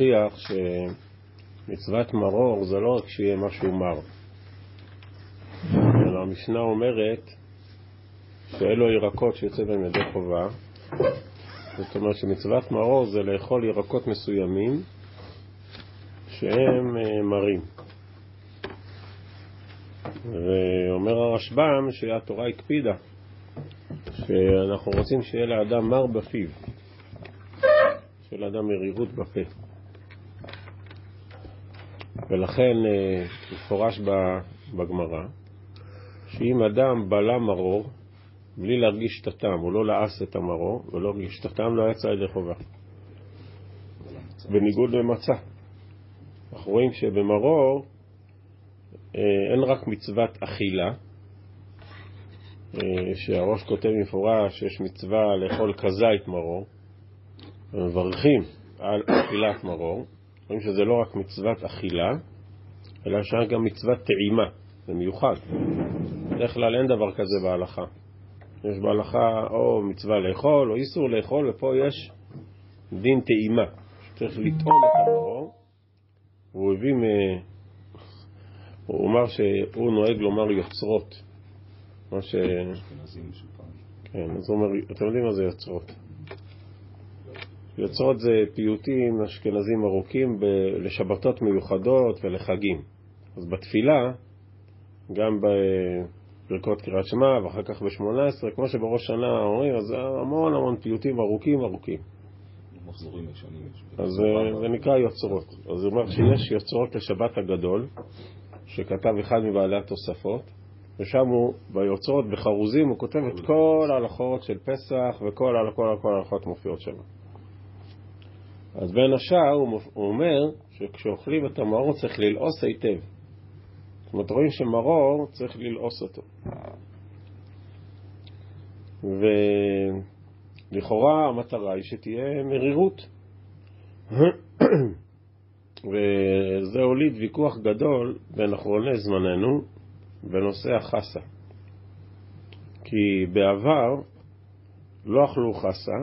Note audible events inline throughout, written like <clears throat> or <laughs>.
להוכיח שמצוות מרור זה לא רק שיהיה משהו מר, אלא המשנה אומרת שאלו ירקות שיוצא בהם ידי חובה. זאת אומרת שמצוות מרור זה לאכול ירקות מסוימים שהם אה, מרים. ואומר הרשב"ם שהתורה הקפידה שאנחנו רוצים שיהיה לאדם מר בפיו, שיהיה לאדם מרירות בפה. ולכן אה, מפורש בגמרא שאם אדם בלע מרור בלי להרגיש את הטעם, הוא לא לעס את המרור ולא הרגיש את הטעם, לא יצא ידי חובה. בניגוד למצה. אנחנו רואים שבמרור אה, אין רק מצוות אכילה, אה, שהראש כותב במפורש שיש מצווה לאכול כזית מרור, ומברכים על אכילת מרור, רואים שזה לא רק מצוות אכילה, אלא שיש גם מצוות טעימה, זה מיוחד. בדרך כלל אין דבר כזה בהלכה. יש בהלכה או מצווה לאכול או איסור לאכול, ופה יש דין טעימה, שצריך לטעום את המרור. הוא הביא מ... הוא אמר שהוא נוהג לומר יוצרות. מה ש... כן, אז הוא אומר, אתם יודעים מה זה יוצרות? יוצרות זה פיוטים אשכנזים ארוכים ב... לשבתות מיוחדות ולחגים. אז בתפילה, גם בברכות קריאת שמע ואחר כך ב-18, כמו שבראש שנה אומרים, אז המון המון פיוטים ארוכים ארוכים. אז זה נקרא יוצרות. אז הוא אומר שיש יוצרות לשבת הגדול, שכתב אחד מבעלי התוספות, ושם הוא, ביוצרות, בחרוזים, הוא כותב את כל ההלכות של פסח וכל ההלכות מופיעות שם. אז בין השאר הוא, אומר שכשאוכלים את המרור צריך ללעוס היטב. זאת אומרת, רואים שמרור צריך ללעוס אותו. ולכאורה המטרה היא שתהיה מרירות. <coughs> וזה הוליד ויכוח גדול בין אחרוני זמננו בנושא החסה. כי בעבר לא אכלו חסה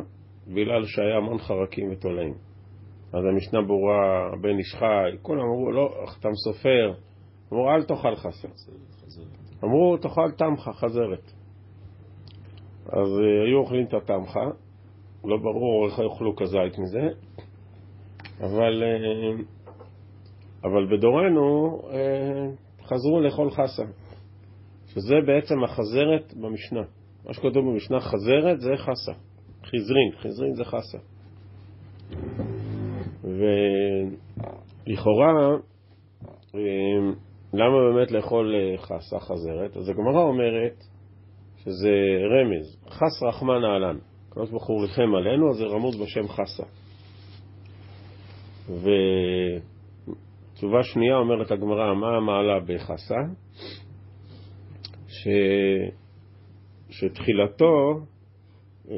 בגלל שהיה המון חרקים ותולעים. אז המשנה ברורה, בן איש חי, כולם אמרו, לא, חתם סופר, אמרו, אל תאכל חסה. אמרו, תאכל תמחה, חזרת. אז uh, היו אוכלים את התמחה, לא ברור איך יאכלו כזית מזה, אבל, uh, אבל בדורנו uh, חזרו לאכול חסה, שזה בעצם החזרת במשנה. מה שכתוב במשנה חזרת זה חסה, חזרין, חזרין זה חסה. ולכאורה, למה באמת לאכול חסה חזרת? אז הגמרא אומרת שזה רמז, חס רחמן אהלן. הקדוש ברוך הוא ריחם עלינו, אז זה רמוז בשם חסה. ותשובה שנייה אומרת הגמרא, מה המעלה בחסה? ש... שתחילתו אה,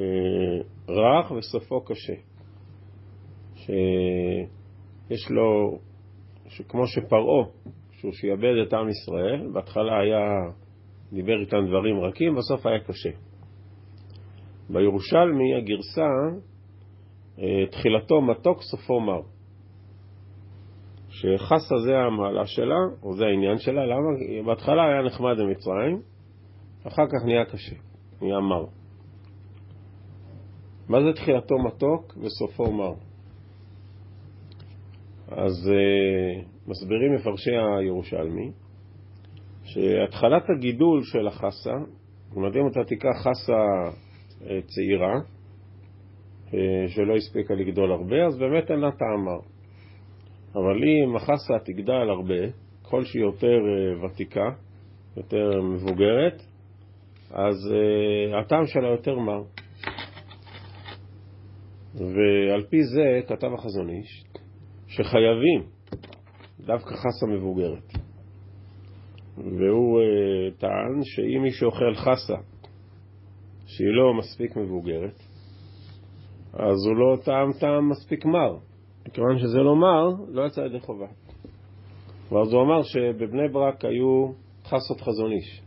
רך וסופו קשה. שיש לו, שכמו שפרעה, שהוא שיאבד את עם ישראל, בהתחלה היה, דיבר איתם דברים רכים, בסוף היה קשה. בירושלמי הגרסה, אה, תחילתו מתוק, סופו מר. שחסה זה המעלה שלה, או זה העניין שלה, למה? בהתחלה היה נחמד במצרים, אחר כך נהיה קשה, נהיה מר. מה זה תחילתו מתוק וסופו מר? אז uh, מסבירים מפרשי הירושלמי שהתחלת הגידול של החסה, אומרת אם אתה תיקח חסה uh, צעירה uh, שלא הספיקה לגדול הרבה, אז באמת אין לה טעם אבל אם החסה תגדל הרבה, ככל שהיא יותר ותיקה, יותר מבוגרת, אז הטעם שלה יותר מר. ועל פי זה כתב החזון איש שחייבים דווקא חסה מבוגרת. והוא uh, טען שאם מי שאוכל חסה שהיא לא מספיק מבוגרת, אז הוא לא טעם טעם מספיק מר. מכיוון שזה לא מר, לא יצא ידי חובה. ואז הוא אמר שבבני ברק היו חסות חזון איש.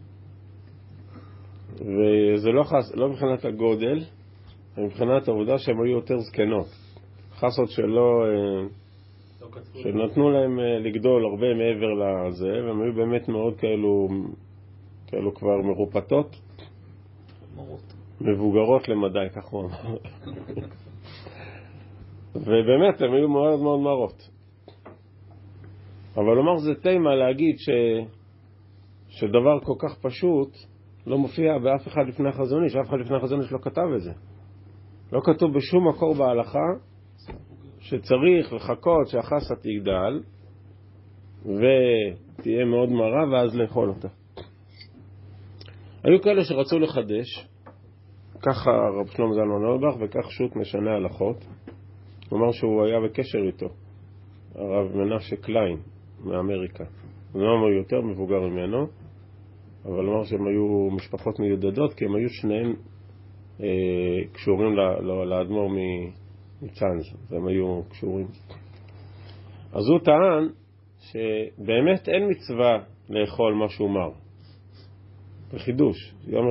וזה לא, חס, לא מבחינת הגודל, מבחינת העובדה שהן היו יותר זקנות. חסות שלא... שנתנו להם אה, לגדול הרבה מעבר לזה, והם היו באמת מאוד כאלו, כאלו כבר מרופטות. מבוגרות למדי, כך הוא אמר. ובאמת, הם היו מאוד מאוד מרות. אבל לומר זה תימה להגיד ש... שדבר כל כך פשוט לא מופיע באף אחד לפני החזון איש, אף אחד לפני החזון איש לא כתב את זה. לא כתוב בשום מקור בהלכה שצריך לחכות שהחסה תגדל ותהיה מאוד מרה ואז לאכול אותה. היו כאלה שרצו לחדש, ככה רב שלמה זלמן אורבך וכך שו"ת משנה הלכות. אמר שהוא היה בקשר איתו, הרב מנשה קליין מאמריקה. הוא אמר יותר מבוגר ממנו, אבל אמר שהם היו משפחות מיודדות, כי הם היו שניהם אה, קשורים לאדמו"ר מצאנז, והם היו קשורים. אז הוא טען שבאמת אין מצווה לאכול משהו מר. זה חידוש, יום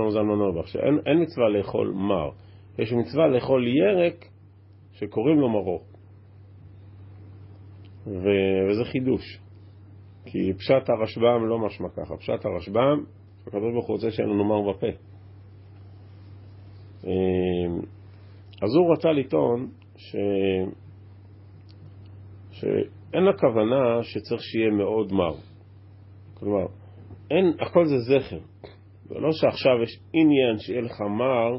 רב זלמן אורבך, שאין מצווה לאכול מר, יש מצווה לאכול ירק שקוראים לו מרור. ו... וזה חידוש. כי פשט הרשב"ם לא משמע ככה. פשט הרשב"ם, הוא רוצה שיהיה לנו מר בפה. אז הוא רצה לטעון ש... שאין הכוונה שצריך שיהיה מאוד מר. כלומר, אין, הכל זה זכר. זה לא שעכשיו יש עניין שיהיה לך מר,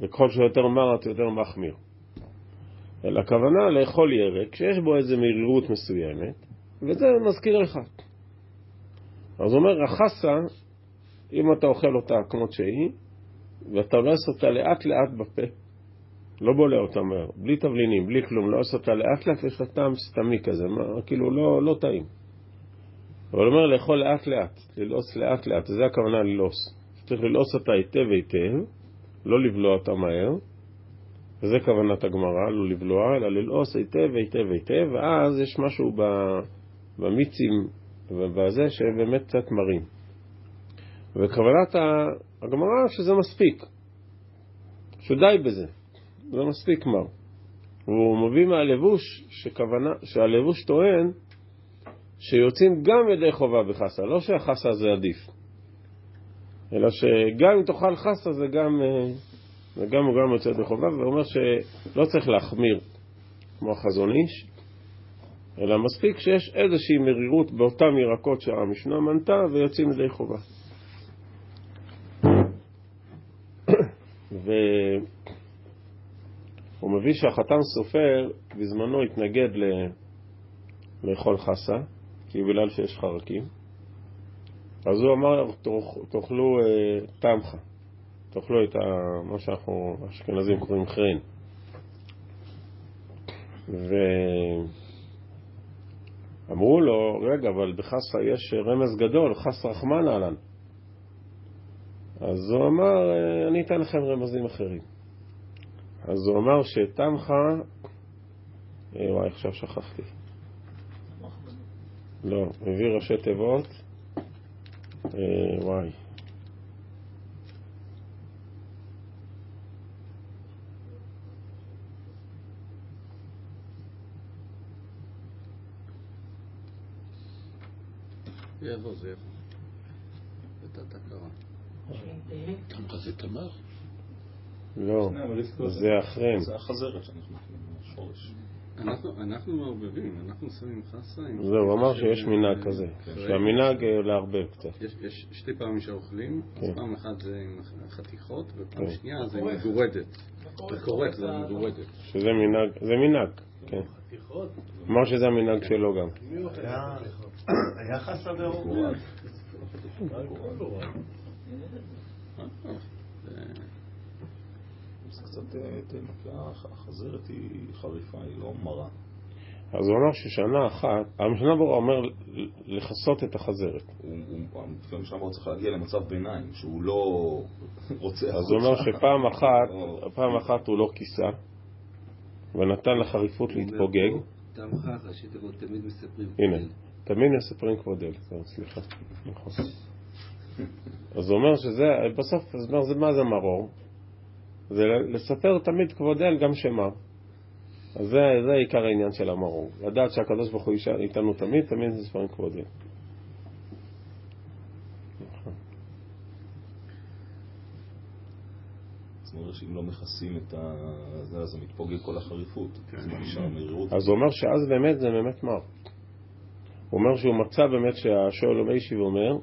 וככל שהוא יותר מר אתה יותר מחמיר. אלא הכוונה לאכול ירק שיש בו איזו מרירות מסוימת, וזה מזכיר לך. אז הוא אומר, החסה, אם אתה אוכל אותה כמות שהיא, ואתה עושה אותה לאט לאט בפה, לא בולע אותה מהר, בלי תבלינים, בלי כלום, לא אותה לאט לאט, יש לה טעם סתמי כזה, מה, כאילו לא, לא טעים. אבל הוא אומר לאכול לאט לאט, ללעוס לאט לאט, וזה הכוונה ללעוס. צריך ללעוס אותה היטב היטב, לא לבלוע אותה מהר, וזה כוונת הגמרא, לא לבלוע, אלא ללעוס היטב היטב היטב, ואז יש משהו במיצים ובזה שבאמת קצת מרים. וכוונת הגמרא שזה מספיק, שדי בזה, זה מספיק מר. והוא מביא מהלבוש שכוונה, שהלבוש טוען שיוצאים גם ידי חובה בחסה, לא שהחסה זה עדיף, אלא שגם אם תאכל חסה זה גם, אה, זה גם גם יוצא ידי חובה, ואומר שלא צריך להחמיר כמו החזון איש, אלא מספיק שיש איזושהי מרירות באותם ירקות שהמשנה מנתה ויוצאים ידי חובה. <coughs> מביא שהחתם סופר בזמנו התנגד ל... לאכול חסה, כי בגלל שיש חרקים. אז הוא אמר, תאכלו אה, תמחה, תאכלו את ה, מה שאנחנו אשכנזים קוראים חרין. ואמרו לו, רגע, אבל בחסה יש רמז גדול, חס רחמן אהלן. אז הוא אמר, אה, אני אתן לכם רמזים אחרים. אז הוא אמר שתמחה, אה, וואי, עכשיו שכחתי. לא, מביא ראשי תיבות, אה, וואי. יבוא, זה יבוא. את התקרה. תמרה זה תמר? לא, זה החרם. זה החזרת שאנחנו שורש. אנחנו מערבבים, אנחנו שמים חסה עם... זהו, הוא אמר שיש מנהג כזה, שהמנהג לערבב קצת. יש שתי פעמים שאוכלים, אז פעם אחת זה עם חתיכות, ופעם שנייה זה עם מגורדת. זה קורק, זה מגורדת. שזה מנהג, זה מנהג, כן. אמר שזה המנהג שלו גם. היה חסה ברור. זה קצת תנקה, החזרת היא חריפה, היא לא מרה. אז הוא אמר ששנה אחת, המשנה ברורה אומר לכסות את החזרת. לפעמים שם הוא צריך להגיע למצב ביניים, שהוא לא <laughs> רוצה... אז הוא אומר שפעם <laughs> אחת, פעם אחת הוא לא כיסה, ונתן לחריפות להתפוגג. הנה, תמיד מספרים כבוד אל, סליחה, נכון. <laughs> אז הוא אומר שזה, בסוף, אז מה זה מרור? זה לספר תמיד כבוד אל גם שמר. אז זה, זה עיקר העניין של המרור. לדעת שהקדוש ברוך הוא איתנו תמיד, תמיד זה ספרים כבודים. זאת אומרת שאם לא מכסים את זה, אז זה מתפוגג כל החריפות. כן. אז הוא אומר שאז באמת זה באמת מר. הוא אומר שהוא מצא באמת שהשואל המיישיב אומר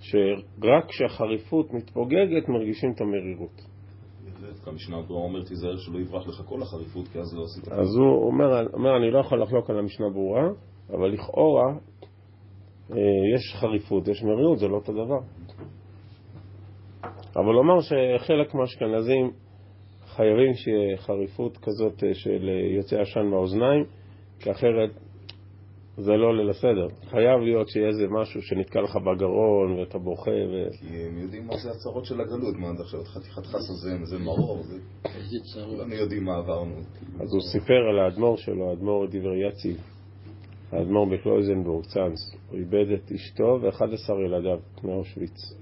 שרק כשהחריפות מתפוגגת מרגישים את המרירות. דווקא המשנה ברורה אומר תיזהר שלא יברח לך כל החריפות, כי אז לא עשית... אז הוא אומר, אומר אני לא יכול לחלוק על המשנה ברורה, אבל לכאורה אה, יש חריפות, יש מרירות, זה לא אותו דבר. אבל הוא אמר שחלק מהאשכנזים חייבים שיהיה חריפות כזאת אה, של אה, יוצא עשן מהאוזניים, כי אחרת זה לא עולה לסדר. חייב להיות שיהיה איזה משהו שנתקע לך בגרון ואתה בוכה ו... כי הם יודעים מה זה הצרות של הגלות, מה עד עכשיו חתיכת חסה זה, זה מרור, זה... איזה צרות. כולנו יודעים מה עברנו. אז הוא סיפר על האדמו"ר שלו, האדמו"ר דיבר יציב, האדמו"ר בקלויזנבורג, צאנז. הוא איבד את אשתו ו-11 ילדיו מאושוויץ.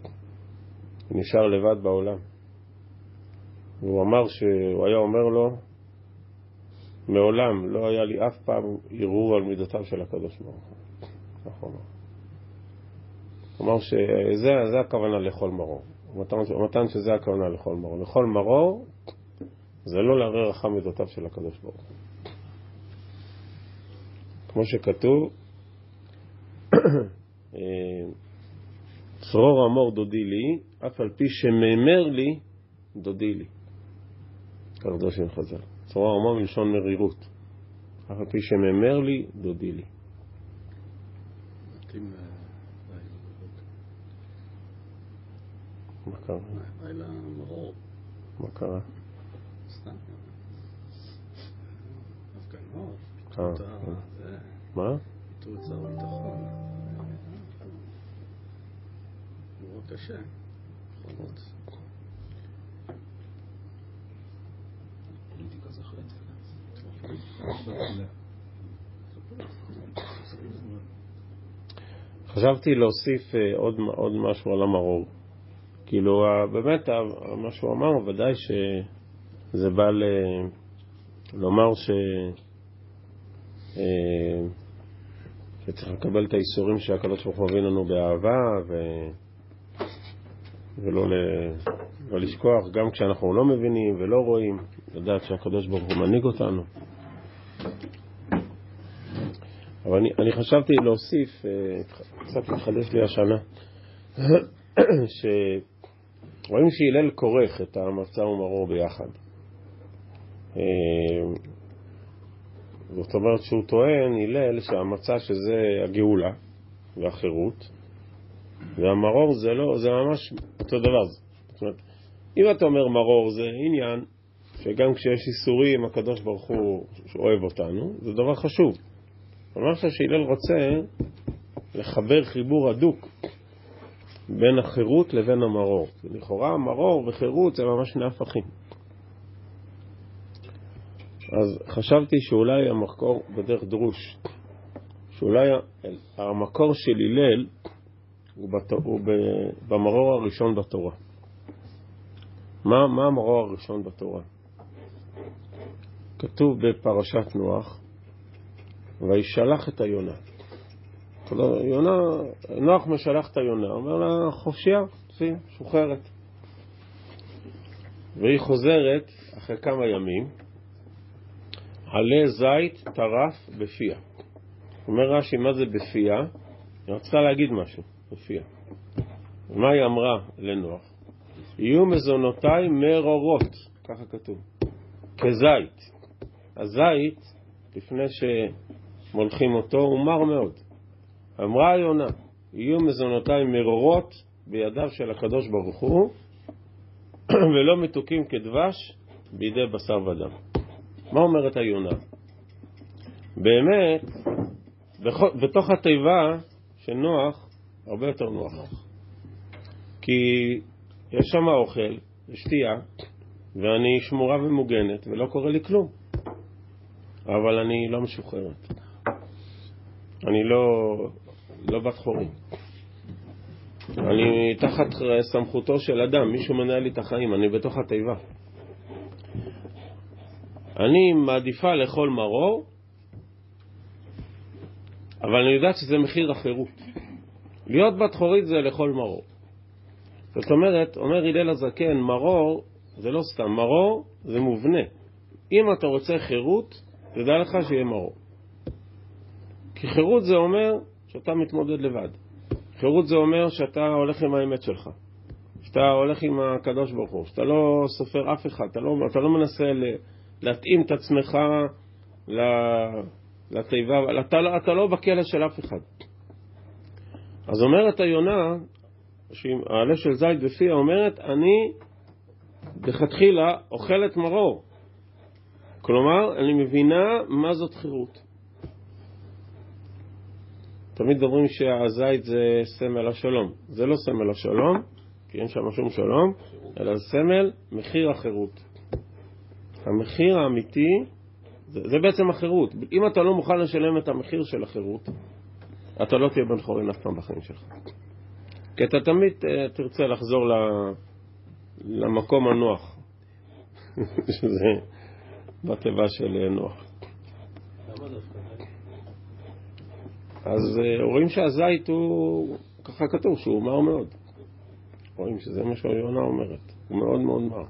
הוא נשאר לבד בעולם. והוא אמר שהוא היה אומר לו, מעולם לא היה לי אף פעם ערעור על מידותיו של הקדוש ברוך הוא. כך. הוא אמר שזה הכוונה לאכול מרור. מתן- שזה הכוונה לאכול מרור. לאכול מרור זה לא לערער אחר מידותיו של הקדוש ברוך הוא. כמו שכתוב, צרור אמור דודי לי, אף על פי שממר לי, דודי לי. קרדו של חז"ל. צרור אמור מלשון מרירות. אף על פי שממר לי, דודי לי. מה קרה? מה קרה? סתם. הפגנות, אה, אה. מה? פיתו את שר הביטחון. נורא קשה. חומות. פוליטיקה זה אחרי התפילה. חשבתי להוסיף אה, עוד, עוד משהו על המרור. כאילו, באמת, מה שהוא אמר, ודאי שזה בא ל... לומר ש... אה, שצריך לקבל את האיסורים שהקדוש ברוך הוא מביא לנו באהבה ו... ולא ל... לא לשכוח, גם כשאנחנו לא מבינים ולא רואים, לדעת שהקדוש ברוך הוא מנהיג אותנו. אבל אני, אני חשבתי להוסיף, אה, קצת התחדש לי השנה, <coughs> שרואים שהלל כורך את המצה ומרור ביחד. אה, זאת אומרת שהוא טוען, הלל, שהמצה שזה הגאולה והחירות, והמרור זה לא, זה ממש אותו דבר. זאת אומרת, אם אתה אומר מרור זה עניין שגם כשיש איסורים הקדוש ברוך הוא אוהב אותנו, זה דבר חשוב. אבל מה שהלל רוצה לחבר חיבור הדוק בין החירות לבין המרור. לכאורה המרור וחירות זה ממש שני הפכים. אז חשבתי שאולי המקור בדרך דרוש, שאולי המקור של הלל הוא, בת... הוא ב... במרור הראשון בתורה. מה, מה המרור הראשון בתורה? כתוב בפרשת נוח, וישלח את היונה. יונה, נוח משלח את היונה, אומר לה, חופשייה, צאי, שוחררת. והיא חוזרת אחרי כמה ימים, עלה זית טרף בפיה. אומר רש"י, מה זה בפיה? היא רצתה להגיד משהו, בפיה. ומה היא אמרה לנוח? יהיו מזונותיי מרורות, ככה כתוב, כזית. הזית, לפני שמולכים אותו, הוא מר מאוד. אמרה היונה, יהיו מזונותיי מרורות בידיו של הקדוש ברוך הוא, <clears throat> ולא מתוקים כדבש בידי בשר ודם. מה אומרת היונה? באמת, בתוך התיבה של נוח, הרבה יותר נוח. כי יש שם אוכל ושתייה, ואני שמורה ומוגנת, ולא קורה לי כלום. אבל אני לא משוחררת. אני לא, לא בת חורים. אני תחת סמכותו של אדם, מישהו מנהל לי את החיים, אני בתוך התיבה. אני מעדיפה לאכול מרור, אבל אני יודעת שזה מחיר החירות. להיות בת חורית זה לאכול מרור. זאת אומרת, אומר הלל הזקן, מרור זה לא סתם, מרור זה מובנה. אם אתה רוצה חירות, תדע לך שיהיה מרור. כי חירות זה אומר שאתה מתמודד לבד. חירות זה אומר שאתה הולך עם האמת שלך. שאתה הולך עם הקדוש ברוך הוא, שאתה לא סופר אף אחד, אתה לא, אתה לא מנסה להתאים את עצמך לתיבה, אתה, לא, אתה לא בכלא של אף אחד. אז אומרת היונה, העלה של זית בפיה, אומרת, אני לכתחילה אוכלת מרור. כלומר, אני מבינה מה זאת חירות. תמיד אומרים שהזית זה סמל השלום. זה לא סמל השלום, כי אין שם שום שלום, אלא סמל מחיר החירות. המחיר האמיתי, זה, זה בעצם החירות. אם אתה לא מוכן לשלם את המחיר של החירות, אתה לא תהיה בן חורין אף פעם בחיים שלך. כי אתה תמיד uh, תרצה לחזור ל, למקום הנוח, <laughs> שזה בתיבה של אה, נוח. אז uh, רואים שהזית הוא, ככה כתוב, שהוא מר מאוד. רואים שזה מה שהיונה אומרת. הוא מאוד מאוד מר.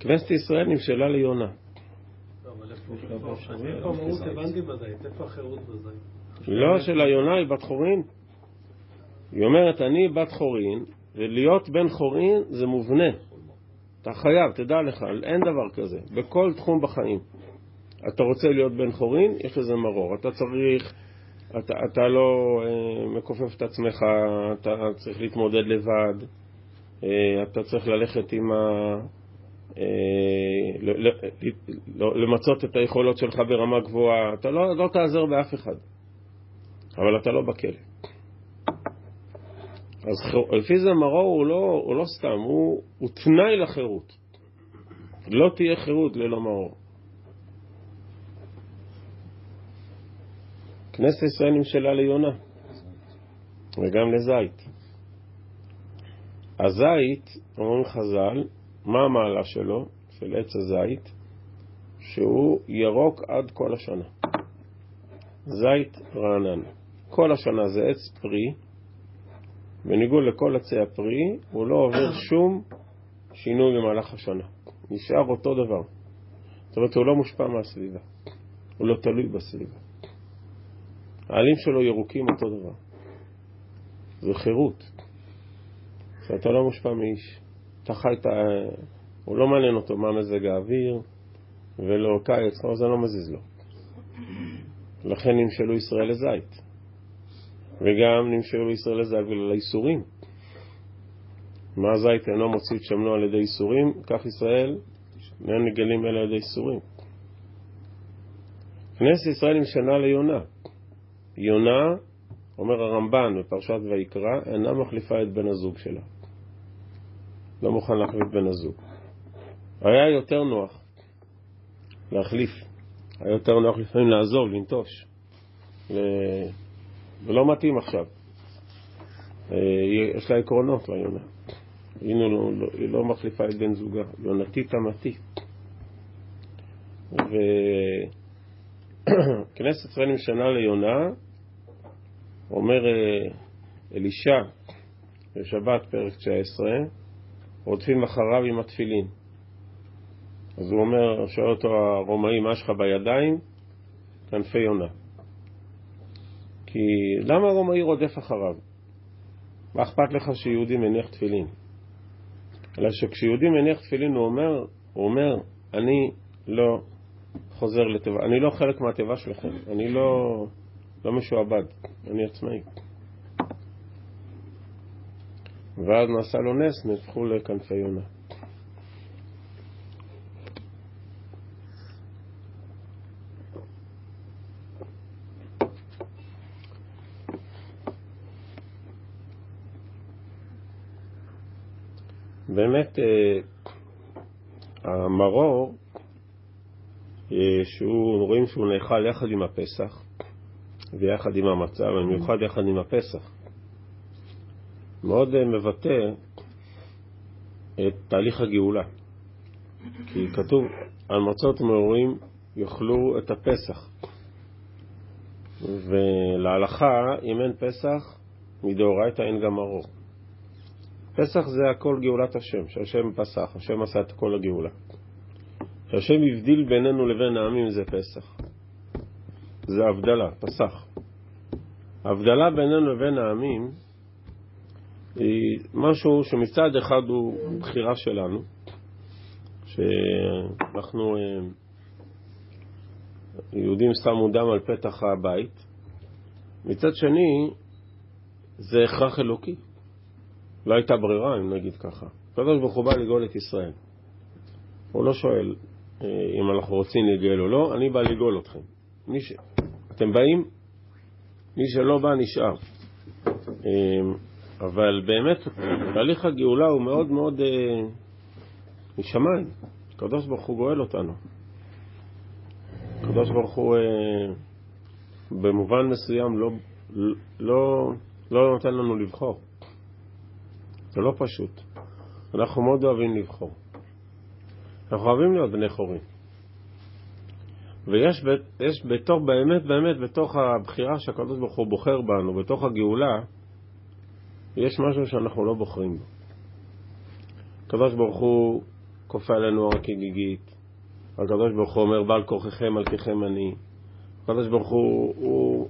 כנסת ישראל נמשלה ליונה. לא, של היונה היא בת חורין. היא אומרת, אני בת חורין, ולהיות בן חורין זה מובנה. אתה חייב, תדע לך, אין דבר כזה. בכל תחום בחיים. אתה רוצה להיות בן חורין, יש לזה מרור. אתה צריך, אתה, אתה לא אה, מכופף את עצמך, אתה צריך להתמודד לבד, אה, אתה צריך ללכת עם ה... אה, למצות את היכולות שלך ברמה גבוהה, אתה לא, לא תעזר באף אחד, אבל אתה לא בכלא. אז לפי זה מרור הוא לא, הוא לא סתם, הוא, הוא תנאי לחירות. לא תהיה חירות ללא מרור. כנסת ישראל נמשלה ליונה וגם לזית. הזית, אומרים חז"ל, מה המעלה שלו, של עץ הזית? שהוא ירוק עד כל השנה. זית רענן. כל השנה זה עץ פרי, בניגוד לכל עצי הפרי, הוא לא עובר <coughs> שום שינוי במהלך השנה. נשאר אותו דבר. זאת אומרת, הוא לא מושפע מהסביבה. הוא לא תלוי בסביבה. העלים שלו ירוקים אותו דבר. זה חירות. שאתה לא מושפע מאיש. אתה חי את ה... הוא לא מעניין אותו מה מזג האוויר, ולא קיץ, לא, זה לא מזיז לו. לכן נמשלו ישראל לזית. וגם נמשלו לישראל לזית בגלל האיסורים. מה הזית אינו מוציא את שמנו על ידי איסורים, כך ישראל אין נגלים אלא על ידי איסורים. כנסת ישראל נמשנה ליונה. יונה, אומר הרמב"ן בפרשת ויקרא, אינה מחליפה את בן הזוג שלה. לא מוכן להחליף בן הזוג. היה יותר נוח להחליף, היה יותר נוח לפעמים לעזוב, לנטוש. ולא מתאים עכשיו. אה, יש לה עקרונות ליונה. הנה, לא, לא, היא לא מחליפה את בן זוגה, יונתי תמתי. וכנסת <clears throat> ישראל משנה ליונה, אומר אה, אלישע בשבת פרק 19, רודפים אחריו עם התפילין. אז הוא אומר, שואל אותו הרומאי, מה יש לך בידיים? כנפי יונה. כי למה הרומאי רודף אחריו? מה אכפת לך שיהודי מניח תפילין? אלא שכשיהודי מניח תפילין הוא אומר, הוא אומר, אני לא חוזר לתיבה, אני לא חלק מהתיבה שלכם, אני לא, לא משועבד, אני עצמאי. ואז נעשה לו נס, נהפכו לכנפי יונה. באמת, אה, המרור, אה, שהוא, רואים שהוא נאכל יחד עם הפסח ויחד עם המצה, במיוחד יחד עם הפסח. מאוד אה, מבטא את תהליך הגאולה. כי כתוב, על מצות מעורים יאכלו את הפסח. ולהלכה, אם אין פסח, מדאורייתא אין גם מרור. פסח זה הכל גאולת השם, שהשם פסח, השם עשה את כל הגאולה. שהשם הבדיל בינינו לבין העמים זה פסח. זה הבדלה, פסח. ההבדלה בינינו לבין העמים היא משהו שמצד אחד הוא בחירה שלנו, שאנחנו אה, יהודים שמו דם על פתח הבית, מצד שני זה הכרח אלוקי. לא הייתה ברירה, אם נגיד ככה. הקדוש ברוך הוא בא לגאול את ישראל. הוא לא שואל אה, אם אנחנו רוצים לגאול או לא, אני בא לגאול אתכם. ש... אתם באים? מי שלא בא נשאר. אה, אבל באמת, תהליך הגאולה הוא מאוד מאוד אה, משמיים. הקדוש ברוך הוא גואל אותנו. הקדוש ברוך הוא במובן מסוים לא, לא, לא נותן לנו לבחור. זה לא פשוט. אנחנו מאוד אוהבים לבחור. אנחנו אוהבים להיות בני חורים. ויש יש בתוך, באמת באמת, בתוך הבחירה שהקדוש ברוך הוא בוחר בנו, בתוך הגאולה, יש משהו שאנחנו לא בוחרים בו. הקדוש ברוך הוא כופה עלינו הר כגיגית, הקדוש ברוך הוא אומר, בעל כורחכם מלככם אני. הקדוש ברוך הוא, הוא,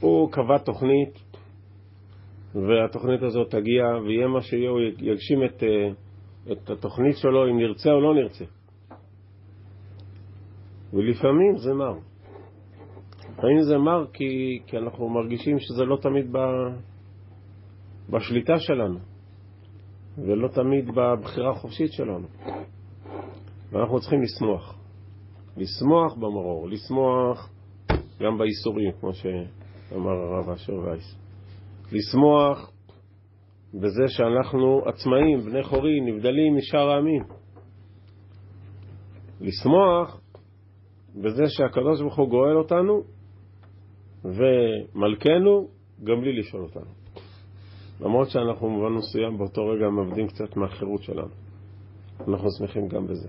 הוא קבע תוכנית והתוכנית הזאת תגיע, ויהיה מה שיהיה, הוא יגשים את, אה, את התוכנית שלו, אם נרצה או לא נרצה. ולפעמים זה מר. לפעמים זה מר כי, כי אנחנו מרגישים שזה לא תמיד ב, בשליטה שלנו, ולא תמיד בבחירה החופשית שלנו. ואנחנו צריכים לשמוח. לשמוח במרור, לשמוח גם בייסורים, כמו שאמר הרב אשר וייס. לשמוח בזה שאנחנו עצמאים, בני חורי, נבדלים משאר העמים. לשמוח בזה שהקדוש ברוך הוא גואל אותנו ומלכנו גם בלי לשאול אותנו. למרות שאנחנו במובן מסוים באותו רגע מאבדים קצת מהחירות שלנו. אנחנו שמחים גם בזה.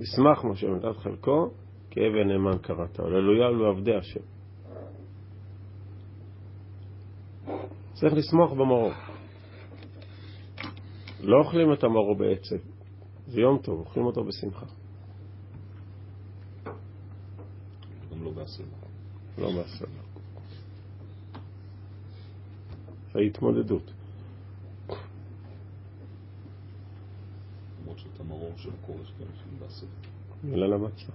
ישמח משה מדת חלקו, כי אבן נאמן קראת. הללויה לעבדי השם. צריך לשמוח במרור. לא אוכלים את המרור בעצב, זה יום טוב, אוכלים אותו בשמחה. גם לא בהסלמה. לא בהסלמה. זה התמודדות. למרות שאת המרור של הכורש גם אוכלים בהסלמה. מילה למצה.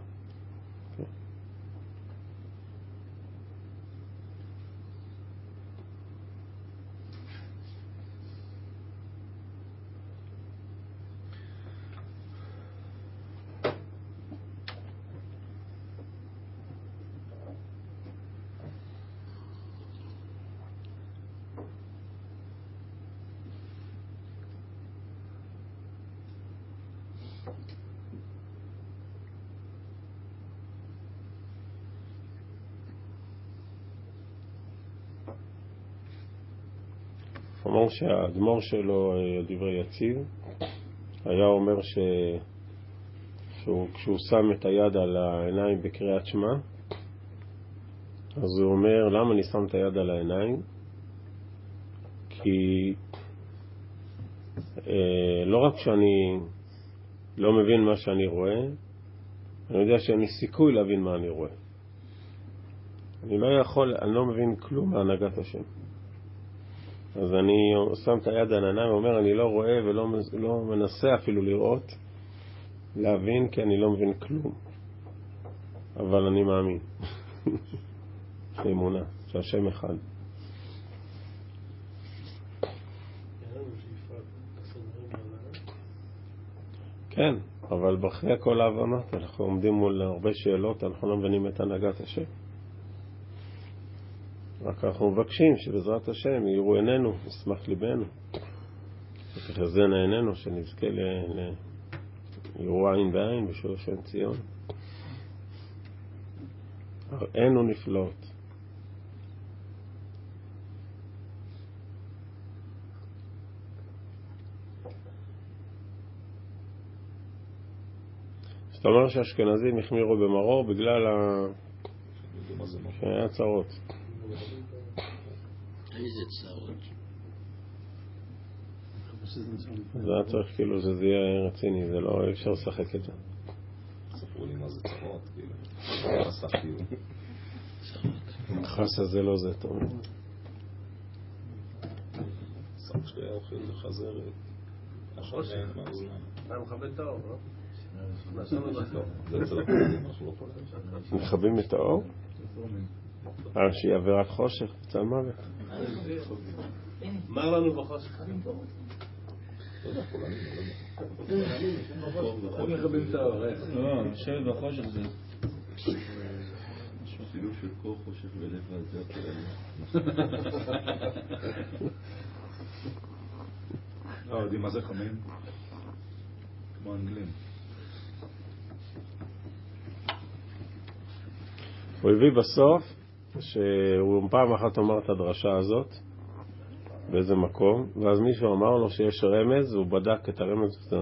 אמר שהאדמו"ר שלו, אה, דברי יציב, היה אומר ש... שהוא, כשהוא שם את היד על העיניים בקריאת שמע, אז הוא אומר, למה אני שם את היד על העיניים? כי אה, לא רק שאני לא מבין מה שאני רואה, אני יודע שאין לי סיכוי להבין מה אני רואה. אני לא יכול, אני לא מבין כלום מהנהגת השם. אז אני שם את היד על העיניים ואומר, אני לא רואה ולא לא מנסה אפילו לראות, להבין, כי אני לא מבין כלום. אבל אני מאמין. <laughs> יש לי אמונה שהשם אחד. כן, אבל אחרי כל ההבנות אנחנו עומדים מול הרבה שאלות, אנחנו לא מבינים את הנהגת השם. רק אנחנו מבקשים שבעזרת השם יראו עינינו, ישמח ליבנו, ותחזינה עינינו, שנזכה ליראו עין בעין בשביל השם ציון. הראינו נפלאות. זאת אומרת שהאשכנזים החמירו במרור בגלל ה... יודעים זה מרור. שהיה צרות. איזה צרות. זה היה צריך כאילו שזה יהיה רציני, זה לא, אי אפשר לשחק את זה. ספרו לי מה זה צרות, כאילו. חסה זה לא זה, טוב. סבא שלי היה אוכל חזרת. השמן, מה זה? אתה מכבד את האור, לא? <laughs> לא. מכבים את האור? אה, שהיא עבירת חושך, צל מוות. אמר לנו בחושך. לא. שילוב של קור חושך. לא, יודעים מה זה חמים? כמו אנגלים. הוא הביא בסוף שהוא פעם אחת אמר את הדרשה הזאת באיזה מקום, ואז מישהו אמר לו שיש רמז, והוא בדק את הרמז,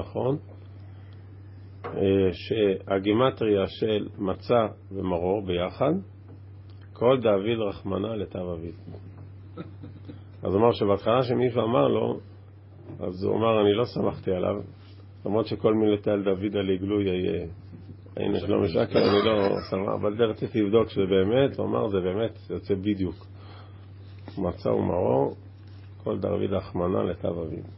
נכון, אה, שהגימטריה של מצה ומרור ביחד, כל דאביד רחמנא לטב אביו. אז הוא אמר שבהתחלה שמישהו אמר לו, אז הוא אמר, אני לא סמכתי עליו, למרות שכל מילותיי על דוד על עגלוי היה הנה שלום משקר, אני לא סמך, אבל זה רציתי לבדוק שזה באמת, הוא אמר, זה באמת יוצא בדיוק. מצה ומרור, כל דוד רחמנא לטב אביו.